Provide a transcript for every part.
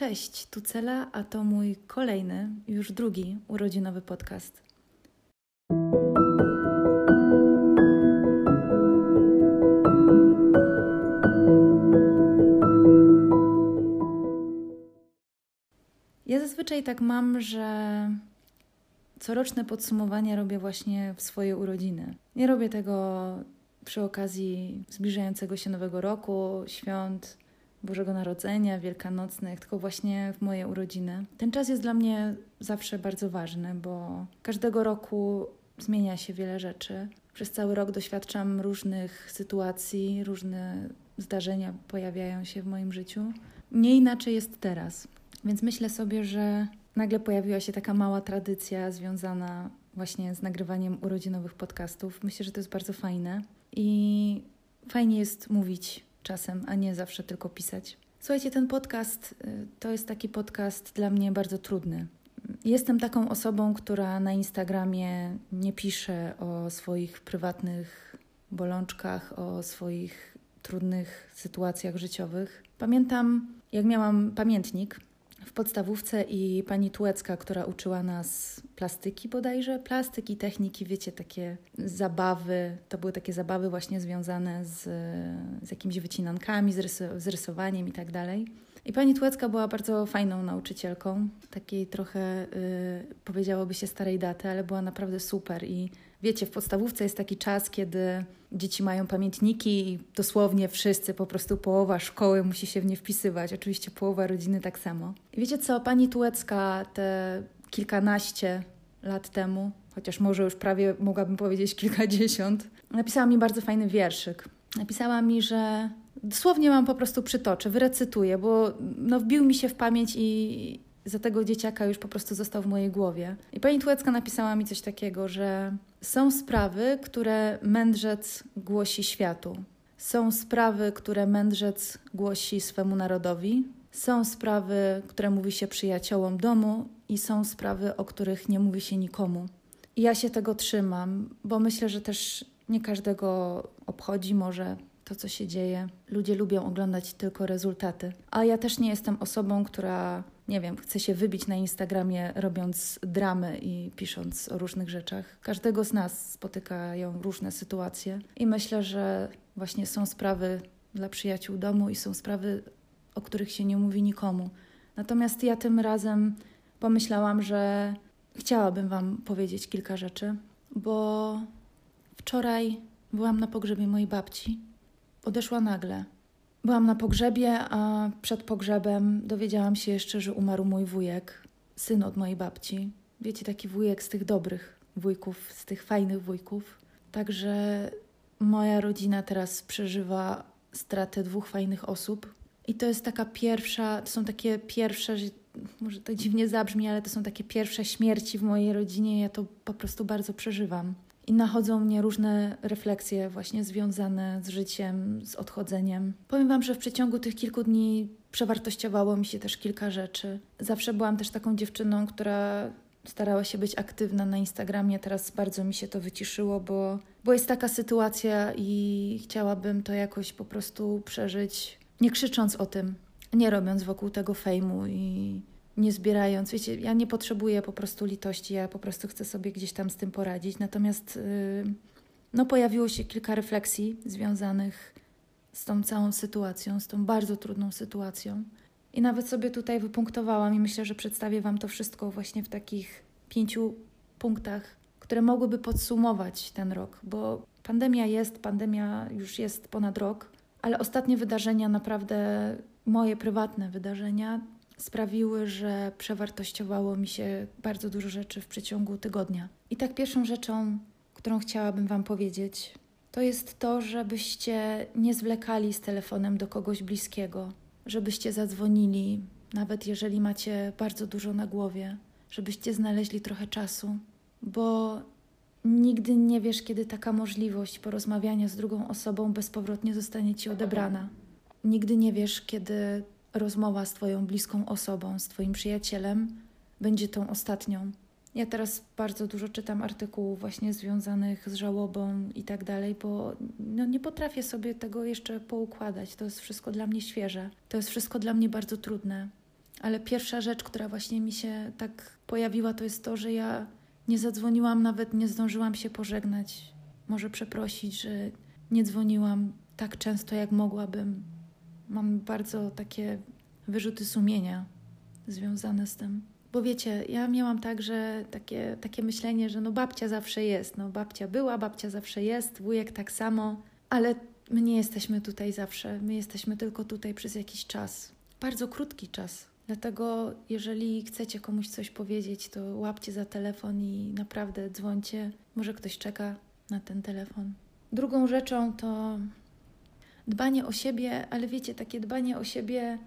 Cześć, tu Cela, a to mój kolejny, już drugi urodzinowy podcast. Ja zazwyczaj tak mam, że coroczne podsumowania robię właśnie w swoje urodziny. Nie robię tego przy okazji zbliżającego się Nowego Roku, świąt Bożego Narodzenia, Wielkanocnych, tylko właśnie w moje urodziny. Ten czas jest dla mnie zawsze bardzo ważny, bo każdego roku zmienia się wiele rzeczy. Przez cały rok doświadczam różnych sytuacji, różne zdarzenia pojawiają się w moim życiu. Nie inaczej jest teraz. Więc myślę sobie, że nagle pojawiła się taka mała tradycja związana właśnie z nagrywaniem urodzinowych podcastów. Myślę, że to jest bardzo fajne i fajnie jest mówić czasem, a nie zawsze tylko pisać. Słuchajcie, ten podcast y, to jest taki podcast dla mnie bardzo trudny. Jestem taką osobą, która na Instagramie nie pisze o swoich prywatnych bolączkach, o swoich trudnych sytuacjach życiowych. Pamiętam, jak miałam pamiętnik w podstawówce i pani Tułecka, która uczyła nas plastyki bodajże, plastyki, techniki, wiecie, takie zabawy, to były takie zabawy właśnie związane z, z jakimiś wycinankami, z, rys z rysowaniem i tak dalej. I pani Tułecka była bardzo fajną nauczycielką, takiej trochę, yy, powiedziałoby się starej daty, ale była naprawdę super i wiecie, w podstawówce jest taki czas, kiedy dzieci mają pamiętniki i dosłownie wszyscy, po prostu połowa szkoły musi się w nie wpisywać. Oczywiście połowa rodziny tak samo. I wiecie co, pani Tułecka te kilkanaście lat temu, chociaż może już prawie mogłabym powiedzieć kilkadziesiąt, napisała mi bardzo fajny wierszyk. Napisała mi, że dosłownie mam po prostu przytoczę, wyrecytuję, bo no, wbił mi się w pamięć i za tego dzieciaka już po prostu został w mojej głowie. I pani Tułecka napisała mi coś takiego, że są sprawy, które mędrzec głosi światu. Są sprawy, które mędrzec głosi swemu narodowi. Są sprawy, które mówi się przyjaciołom domu, i są sprawy, o których nie mówi się nikomu. I ja się tego trzymam, bo myślę, że też nie każdego obchodzi może to, co się dzieje. Ludzie lubią oglądać tylko rezultaty. A ja też nie jestem osobą, która, nie wiem, chce się wybić na Instagramie, robiąc dramy i pisząc o różnych rzeczach. Każdego z nas spotykają różne sytuacje, i myślę, że właśnie są sprawy dla przyjaciół domu i są sprawy, o których się nie mówi nikomu. Natomiast ja tym razem pomyślałam, że chciałabym Wam powiedzieć kilka rzeczy, bo wczoraj byłam na pogrzebie mojej babci odeszła nagle. Byłam na pogrzebie, a przed pogrzebem dowiedziałam się jeszcze, że umarł mój wujek, syn od mojej babci. Wiecie, taki wujek z tych dobrych wujków, z tych fajnych wujków. Także moja rodzina teraz przeżywa stratę dwóch fajnych osób. I to jest taka pierwsza, to są takie pierwsze, może to dziwnie zabrzmi, ale to są takie pierwsze śmierci w mojej rodzinie. Ja to po prostu bardzo przeżywam i nachodzą mnie różne refleksje właśnie związane z życiem, z odchodzeniem. Powiem Wam, że w przeciągu tych kilku dni przewartościowało mi się też kilka rzeczy. Zawsze byłam też taką dziewczyną, która starała się być aktywna na Instagramie. Teraz bardzo mi się to wyciszyło, bo, bo jest taka sytuacja i chciałabym to jakoś po prostu przeżyć, nie krzycząc o tym, nie robiąc wokół tego fejmu i nie zbierając. Wiecie, ja nie potrzebuję po prostu litości, ja po prostu chcę sobie gdzieś tam z tym poradzić. Natomiast yy, no, pojawiło się kilka refleksji związanych z tą całą sytuacją, z tą bardzo trudną sytuacją. I nawet sobie tutaj wypunktowałam i myślę, że przedstawię Wam to wszystko właśnie w takich pięciu punktach, które mogłyby podsumować ten rok, bo pandemia jest, pandemia już jest ponad rok, ale ostatnie wydarzenia, naprawdę moje prywatne wydarzenia, sprawiły, że przewartościowało mi się bardzo dużo rzeczy w przeciągu tygodnia. I tak pierwszą rzeczą, którą chciałabym Wam powiedzieć, to jest to, żebyście nie zwlekali z telefonem do kogoś bliskiego, żebyście zadzwonili, nawet jeżeli macie bardzo dużo na głowie, żebyście znaleźli trochę czasu, bo nigdy nie wiesz, kiedy taka możliwość porozmawiania z drugą osobą bezpowrotnie zostanie ci odebrana. Nigdy nie wiesz, kiedy rozmowa z Twoją bliską osobą, z Twoim przyjacielem będzie tą ostatnią. Ja teraz bardzo dużo czytam artykułów właśnie związanych z żałobą i tak dalej, bo no nie potrafię sobie tego jeszcze poukładać. To jest wszystko dla mnie świeże. To jest wszystko dla mnie bardzo trudne. Ale pierwsza rzecz, która właśnie mi się tak pojawiła, to jest to, że ja nie zadzwoniłam, nawet nie zdążyłam się pożegnać. Może przeprosić, że nie dzwoniłam tak często, jak mogłabym. Mam bardzo takie wyrzuty sumienia związane z tym. Bo wiecie, ja miałam także takie, takie myślenie, że no babcia zawsze jest. No babcia była, babcia zawsze jest, wujek tak samo, ale my nie jesteśmy tutaj zawsze. My jesteśmy tylko tutaj przez jakiś czas. Bardzo krótki czas. Dlatego, jeżeli chcecie komuś coś powiedzieć, to łapcie za telefon i naprawdę dzwońcie. Może ktoś czeka na ten telefon. Drugą rzeczą to dbanie o siebie, ale wiecie, takie dbanie o siebie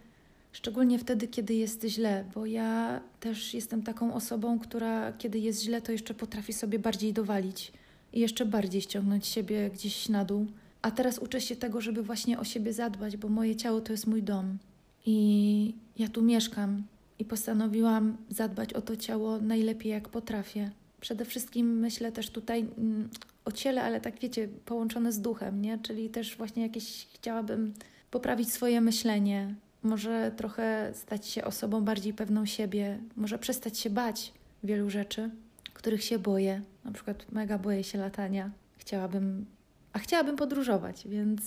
szczególnie wtedy, kiedy jest źle, bo ja też jestem taką osobą, która kiedy jest źle, to jeszcze potrafi sobie bardziej dowalić i jeszcze bardziej ściągnąć siebie gdzieś na dół. A teraz uczę się tego, żeby właśnie o siebie zadbać, bo moje ciało to jest mój dom. I ja tu mieszkam i postanowiłam zadbać o to ciało najlepiej jak potrafię. Przede wszystkim myślę też tutaj mm, o ciele, ale tak wiecie, połączone z duchem, nie? Czyli też właśnie jakieś chciałabym poprawić swoje myślenie, może trochę stać się osobą bardziej pewną siebie, może przestać się bać wielu rzeczy, których się boję. Na przykład mega boję się latania. Chciałabym, a chciałabym podróżować, więc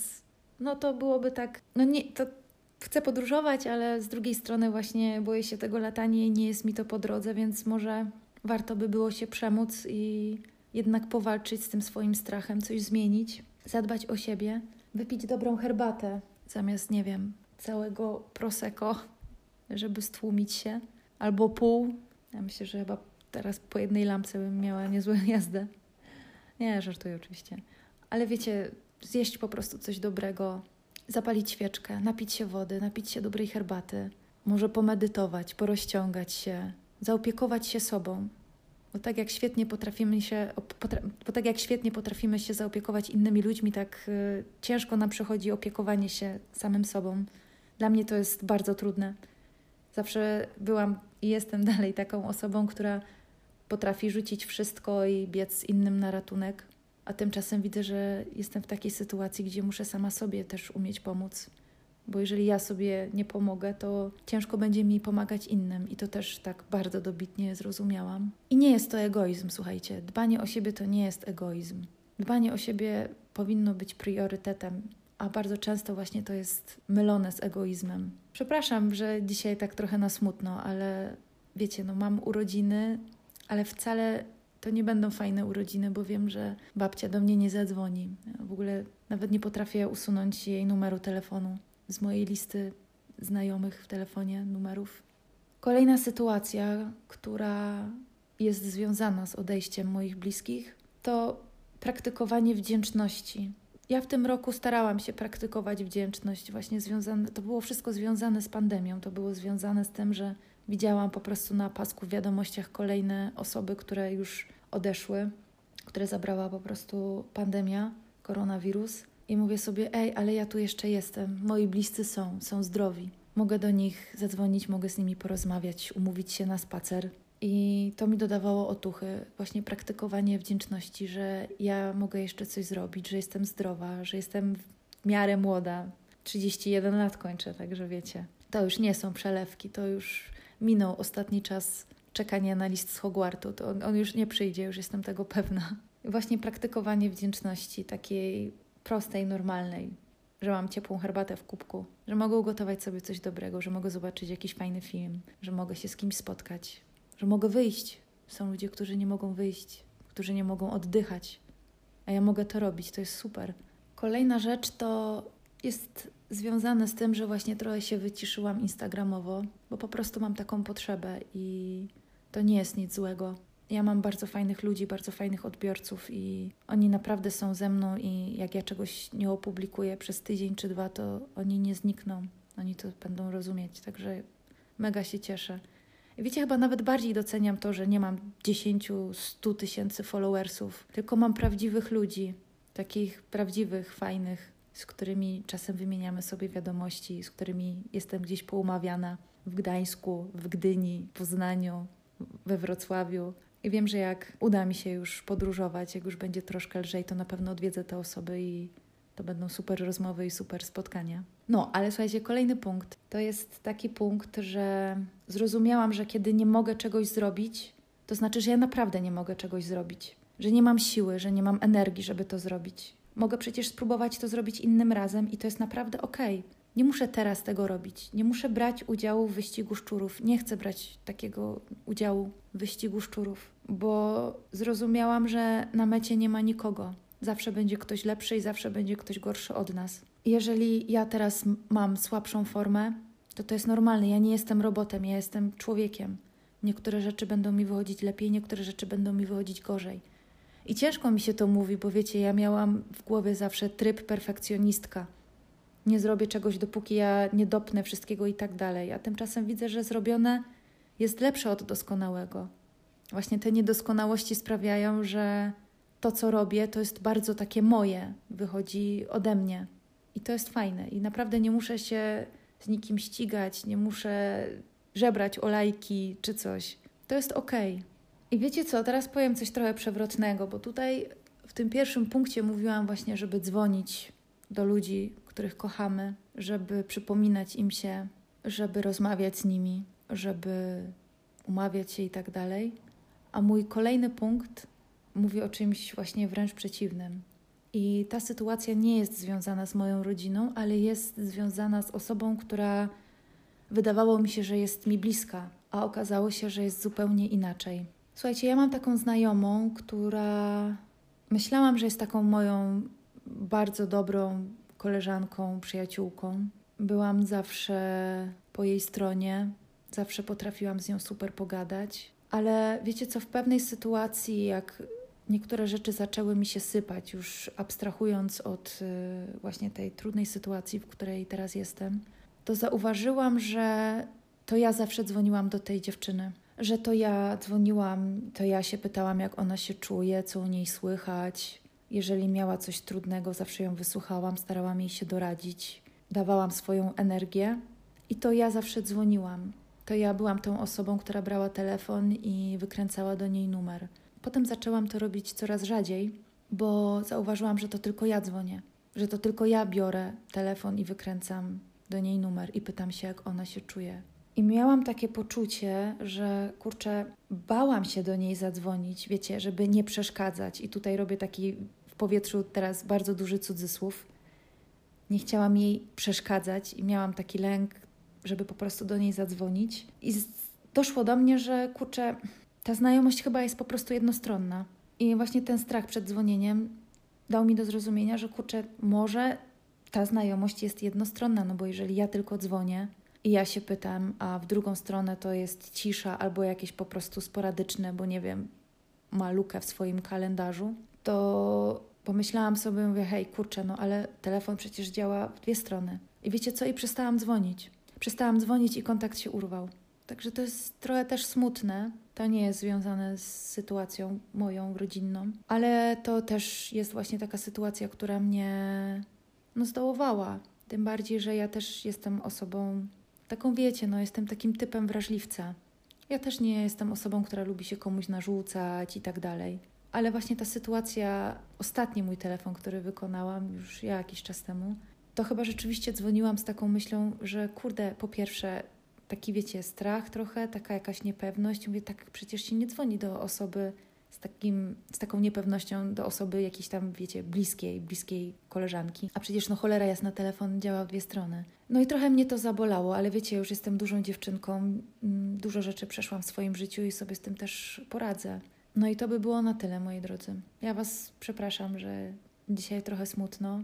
no to byłoby tak, no nie, to chcę podróżować, ale z drugiej strony właśnie boję się tego latania i nie jest mi to po drodze, więc może warto by było się przemóc i jednak powalczyć z tym swoim strachem, coś zmienić, zadbać o siebie, wypić dobrą herbatę zamiast, nie wiem, całego prosecco, żeby stłumić się, albo pół. Ja myślę, że chyba teraz po jednej lampce bym miała niezłą jazdę. Nie, żartuję oczywiście. Ale wiecie, zjeść po prostu coś dobrego, zapalić świeczkę, napić się wody, napić się dobrej herbaty, może pomedytować, porozciągać się, zaopiekować się sobą. Bo tak jak świetnie potrafimy się, bo tak jak świetnie potrafimy się zaopiekować innymi ludźmi, tak y, ciężko nam przychodzi opiekowanie się samym sobą. Dla mnie to jest bardzo trudne. Zawsze byłam i jestem dalej taką osobą, która potrafi rzucić wszystko i biec innym na ratunek, a tymczasem widzę, że jestem w takiej sytuacji, gdzie muszę sama sobie też umieć pomóc. Bo jeżeli ja sobie nie pomogę, to ciężko będzie mi pomagać innym, i to też tak bardzo dobitnie zrozumiałam. I nie jest to egoizm, słuchajcie. Dbanie o siebie to nie jest egoizm. Dbanie o siebie powinno być priorytetem a bardzo często właśnie to jest mylone z egoizmem. Przepraszam, że dzisiaj tak trochę na smutno, ale wiecie, no mam urodziny, ale wcale to nie będą fajne urodziny, bo wiem, że babcia do mnie nie zadzwoni. w ogóle nawet nie potrafię usunąć jej numeru telefonu z mojej listy znajomych w telefonie numerów. Kolejna sytuacja, która jest związana z odejściem moich bliskich, to praktykowanie wdzięczności. Ja w tym roku starałam się praktykować wdzięczność, właśnie związane, to było wszystko związane z pandemią, to było związane z tym, że widziałam po prostu na pasku w wiadomościach kolejne osoby, które już odeszły, które zabrała po prostu pandemia, koronawirus. I mówię sobie, ej, ale ja tu jeszcze jestem, moi bliscy są, są zdrowi. Mogę do nich zadzwonić, mogę z nimi porozmawiać, umówić się na spacer. I to mi dodawało otuchy, właśnie praktykowanie wdzięczności, że ja mogę jeszcze coś zrobić, że jestem zdrowa, że jestem w miarę młoda. 31 lat kończę, także wiecie. To już nie są przelewki, to już minął ostatni czas czekania na list z Hogwartu. To on, on już nie przyjdzie, już jestem tego pewna. Właśnie praktykowanie wdzięczności, takiej prostej, normalnej, że mam ciepłą herbatę w kubku, że mogę ugotować sobie coś dobrego, że mogę zobaczyć jakiś fajny film, że mogę się z kimś spotkać, że mogę wyjść. Są ludzie, którzy nie mogą wyjść, którzy nie mogą oddychać, a ja mogę to robić, to jest super. Kolejna rzecz to jest związane z tym, że właśnie trochę się wyciszyłam instagramowo, bo po prostu mam taką potrzebę i to nie jest nic złego. Ja mam bardzo fajnych ludzi, bardzo fajnych odbiorców i oni naprawdę są ze mną i jak ja czegoś nie opublikuję przez tydzień czy dwa, to oni nie znikną. Oni to będą rozumieć, także mega się cieszę. Wiecie, chyba nawet bardziej doceniam to, że nie mam 10, 100 tysięcy followersów, tylko mam prawdziwych ludzi, takich prawdziwych, fajnych, z którymi czasem wymieniamy sobie wiadomości, z którymi jestem gdzieś poumawiana w Gdańsku, w Gdyni, w Poznaniu, we Wrocławiu. I wiem, że jak uda mi się już podróżować, jak już będzie troszkę lżej, to na pewno odwiedzę te osoby i to będą super rozmowy i super spotkania. No, ale słuchajcie, kolejny punkt to jest taki punkt, że zrozumiałam, że kiedy nie mogę czegoś zrobić, to znaczy, że ja naprawdę nie mogę czegoś zrobić, że nie mam siły, że nie mam energii, żeby to zrobić. Mogę przecież spróbować to zrobić innym razem i to jest naprawdę okej. Okay. Nie muszę teraz tego robić. Nie muszę brać udziału w wyścigu szczurów. Nie chcę brać takiego udziału w wyścigu szczurów, bo zrozumiałam, że na mecie nie ma nikogo. Zawsze będzie ktoś lepszy i zawsze będzie ktoś gorszy od nas. Jeżeli ja teraz mam słabszą formę, to to jest normalne. Ja nie jestem robotem, ja jestem człowiekiem. Niektóre rzeczy będą mi wychodzić lepiej, niektóre rzeczy będą mi wychodzić gorzej. I ciężko mi się to mówi, bo wiecie, ja miałam w głowie zawsze tryb perfekcjonistka. Nie zrobię czegoś, dopóki ja nie dopnę wszystkiego i tak dalej. A tymczasem widzę, że zrobione jest lepsze od doskonałego. Właśnie te niedoskonałości sprawiają, że to, co robię, to jest bardzo takie moje, wychodzi ode mnie. I to jest fajne. I naprawdę nie muszę się z nikim ścigać, nie muszę żebrać o lajki czy coś. To jest okej. Okay. I wiecie co, teraz powiem coś trochę przewrotnego, bo tutaj w tym pierwszym punkcie mówiłam właśnie, żeby dzwonić do ludzi, których kochamy, żeby przypominać im się, żeby rozmawiać z nimi, żeby umawiać się i tak dalej. A mój kolejny punkt mówi o czymś właśnie wręcz przeciwnym. I ta sytuacja nie jest związana z moją rodziną, ale jest związana z osobą, która wydawało mi się, że jest mi bliska, a okazało się, że jest zupełnie inaczej. Słuchajcie, ja mam taką znajomą, która myślałam, że jest taką moją bardzo dobrą koleżanką, przyjaciółką. Byłam zawsze po jej stronie, zawsze potrafiłam z nią super pogadać, ale wiecie co, w pewnej sytuacji, jak niektóre rzeczy zaczęły mi się sypać, już abstrahując od y, właśnie tej trudnej sytuacji, w której teraz jestem, to zauważyłam, że to ja zawsze dzwoniłam do tej dziewczyny. Że to ja dzwoniłam, to ja się pytałam, jak ona się czuje, co u niej słychać. Jeżeli miała coś trudnego, zawsze ją wysłuchałam, starałam jej się doradzić, dawałam swoją energię i to ja zawsze dzwoniłam. To ja byłam tą osobą, która brała telefon i wykręcała do niej numer. Potem zaczęłam to robić coraz rzadziej, bo zauważyłam, że to tylko ja dzwonię, że to tylko ja biorę telefon i wykręcam do niej numer i pytam się, jak ona się czuje. I miałam takie poczucie, że kurczę, bałam się do niej zadzwonić, wiecie, żeby nie przeszkadzać. I tutaj robię taki w powietrzu teraz bardzo duży cudzysłów. Nie chciałam jej przeszkadzać i miałam taki lęk, żeby po prostu do niej zadzwonić. I doszło do mnie, że kurczę, ta znajomość chyba jest po prostu jednostronna. I właśnie ten strach przed dzwonieniem dał mi do zrozumienia, że kurczę, może ta znajomość jest jednostronna, no bo jeżeli ja tylko dzwonię i ja się pytam, a w drugą stronę to jest cisza albo jakieś po prostu sporadyczne, bo nie wiem, ma lukę w swoim kalendarzu, to pomyślałam sobie, mówię, hej, kurczę, no ale telefon przecież działa w dwie strony. I wiecie co? I przestałam dzwonić. Przestałam dzwonić i kontakt się urwał. Także to jest trochę też smutne. To nie jest związane z sytuacją moją rodzinną, ale to też jest właśnie taka sytuacja, która mnie no, zdołowała. Tym bardziej, że ja też jestem osobą, taką wiecie, no jestem takim typem wrażliwca. Ja też nie jestem osobą, która lubi się komuś narzucać i tak dalej. Ale właśnie ta sytuacja, ostatni mój telefon, który wykonałam już jakiś czas temu, to chyba rzeczywiście dzwoniłam z taką myślą, że kurde, po pierwsze, taki wiecie, strach trochę, taka jakaś niepewność. Mówię, tak przecież się nie dzwoni do osoby z, takim, z taką niepewnością, do osoby jakiejś tam, wiecie, bliskiej, bliskiej koleżanki. A przecież no cholera jasna, telefon działa w dwie strony. No i trochę mnie to zabolało, ale wiecie, już jestem dużą dziewczynką, mm, dużo rzeczy przeszłam w swoim życiu i sobie z tym też poradzę. No i to by było na tyle, moi drodzy. Ja Was przepraszam, że dzisiaj trochę smutno,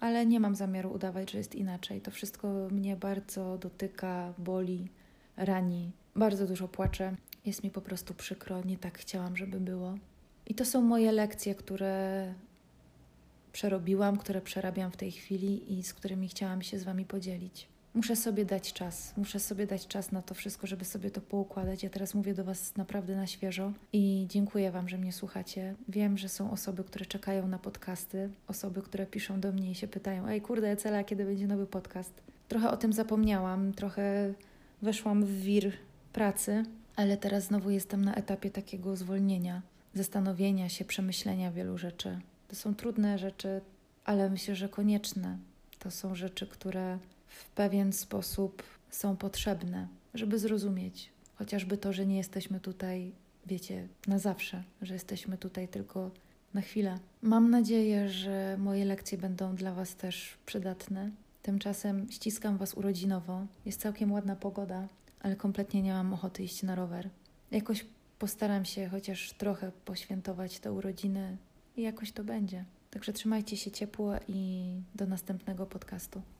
ale nie mam zamiaru udawać, że jest inaczej. To wszystko mnie bardzo dotyka, boli, rani. Bardzo dużo płaczę. Jest mi po prostu przykro, nie tak chciałam, żeby było. I to są moje lekcje, które przerobiłam, które przerabiam w tej chwili i z którymi chciałam się z Wami podzielić. Muszę sobie dać czas, muszę sobie dać czas na to wszystko, żeby sobie to poukładać. Ja teraz mówię do Was naprawdę na świeżo i dziękuję Wam, że mnie słuchacie. Wiem, że są osoby, które czekają na podcasty, osoby, które piszą do mnie i się pytają: Ej, kurde, Cela, kiedy będzie nowy podcast? Trochę o tym zapomniałam, trochę weszłam w wir pracy, ale teraz znowu jestem na etapie takiego zwolnienia, zastanowienia się, przemyślenia wielu rzeczy. To są trudne rzeczy, ale myślę, że konieczne. To są rzeczy, które w pewien sposób są potrzebne, żeby zrozumieć chociażby to, że nie jesteśmy tutaj, wiecie, na zawsze, że jesteśmy tutaj tylko na chwilę. Mam nadzieję, że moje lekcje będą dla Was też przydatne. Tymczasem ściskam Was urodzinowo. Jest całkiem ładna pogoda, ale kompletnie nie mam ochoty iść na rower. Jakoś postaram się chociaż trochę poświętować te urodziny i jakoś to będzie. Także trzymajcie się ciepło i do następnego podcastu.